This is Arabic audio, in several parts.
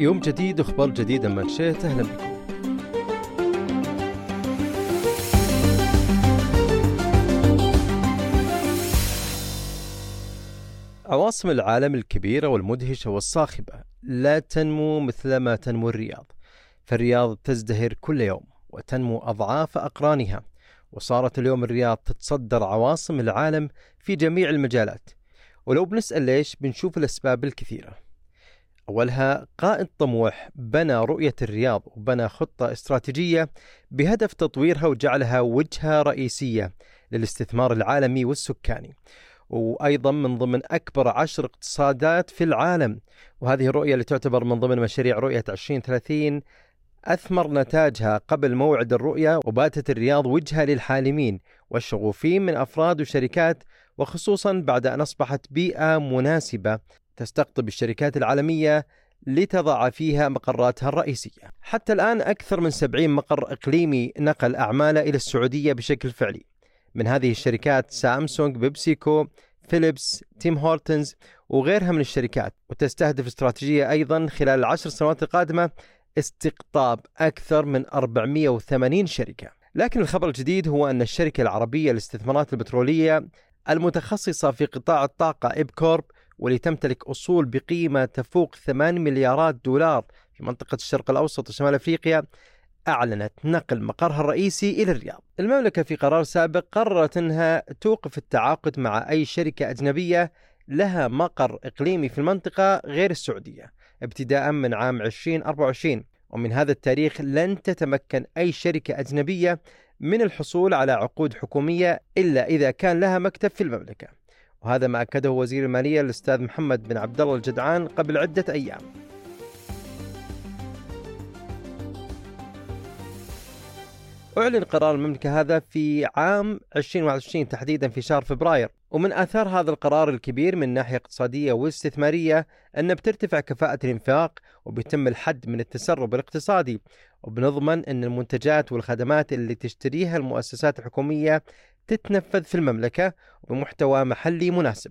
يوم جديد أخبار جديده من شئت أهلا بكم. عواصم العالم الكبيرة والمدهشة والصاخبة لا تنمو مثل ما تنمو الرياض، فالرياض تزدهر كل يوم وتنمو أضعاف أقرانها، وصارت اليوم الرياض تتصدر عواصم العالم في جميع المجالات، ولو بنسأل ليش بنشوف الأسباب الكثيرة. أولها قائد طموح بنى رؤية الرياض وبنى خطة استراتيجية بهدف تطويرها وجعلها وجهة رئيسية للاستثمار العالمي والسكاني. وأيضا من ضمن أكبر عشر اقتصادات في العالم. وهذه الرؤية اللي تعتبر من ضمن مشاريع رؤية 2030 أثمر نتاجها قبل موعد الرؤية وباتت الرياض وجهة للحالمين والشغوفين من أفراد وشركات وخصوصا بعد أن أصبحت بيئة مناسبة تستقطب الشركات العالمية لتضع فيها مقراتها الرئيسية. حتى الآن أكثر من 70 مقر إقليمي نقل أعماله إلى السعودية بشكل فعلي. من هذه الشركات سامسونج بيبسيكو فيليبس تيم هورتنز وغيرها من الشركات. وتستهدف استراتيجية أيضا خلال العشر سنوات القادمة استقطاب أكثر من 480 شركة. لكن الخبر الجديد هو أن الشركة العربية للاستثمارات البترولية المتخصصة في قطاع الطاقة إبكورب واللي تمتلك أصول بقيمة تفوق 8 مليارات دولار في منطقة الشرق الأوسط وشمال أفريقيا أعلنت نقل مقرها الرئيسي إلى الرياض. المملكة في قرار سابق قررت أنها توقف التعاقد مع أي شركة أجنبية لها مقر إقليمي في المنطقة غير السعودية ابتداء من عام 2024 ومن هذا التاريخ لن تتمكن أي شركة أجنبية من الحصول على عقود حكومية إلا إذا كان لها مكتب في المملكة. وهذا ما أكده وزير المالية الأستاذ محمد بن عبد الله الجدعان قبل عدة أيام. أعلن قرار المملكة هذا في عام 2021 تحديدا في شهر فبراير. ومن آثار هذا القرار الكبير من ناحية اقتصادية واستثمارية أن بترتفع كفاءة الإنفاق وبيتم الحد من التسرب الاقتصادي. وبنضمن أن المنتجات والخدمات اللي تشتريها المؤسسات الحكومية تتنفذ في المملكة بمحتوى محلي مناسب.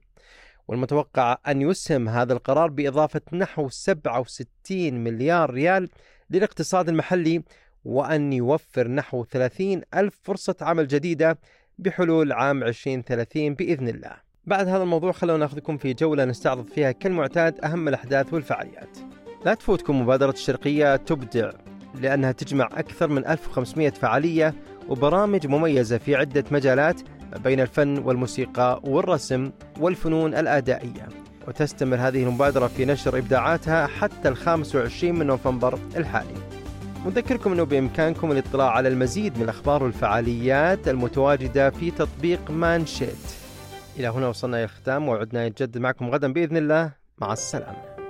والمتوقع أن يسهم هذا القرار بإضافة نحو 67 مليار ريال للاقتصاد المحلي وأن يوفر نحو 30 ألف فرصة عمل جديدة بحلول عام 2030 بإذن الله. بعد هذا الموضوع خلونا نأخذكم في جولة نستعرض فيها كالمعتاد أهم الأحداث والفعاليات. لا تفوتكم مبادرة الشرقية تبدع لأنها تجمع أكثر من 1500 فعالية وبرامج مميزة في عدة مجالات بين الفن والموسيقى والرسم والفنون الأدائية. وتستمر هذه المبادرة في نشر إبداعاتها حتى ال 25 من نوفمبر الحالي. نذكركم أنه بإمكانكم الاطلاع على المزيد من الأخبار والفعاليات المتواجدة في تطبيق مانشيت. إلى هنا وصلنا إلى الختام وعدنا يتجدد معكم غدا بإذن الله. مع السلامة.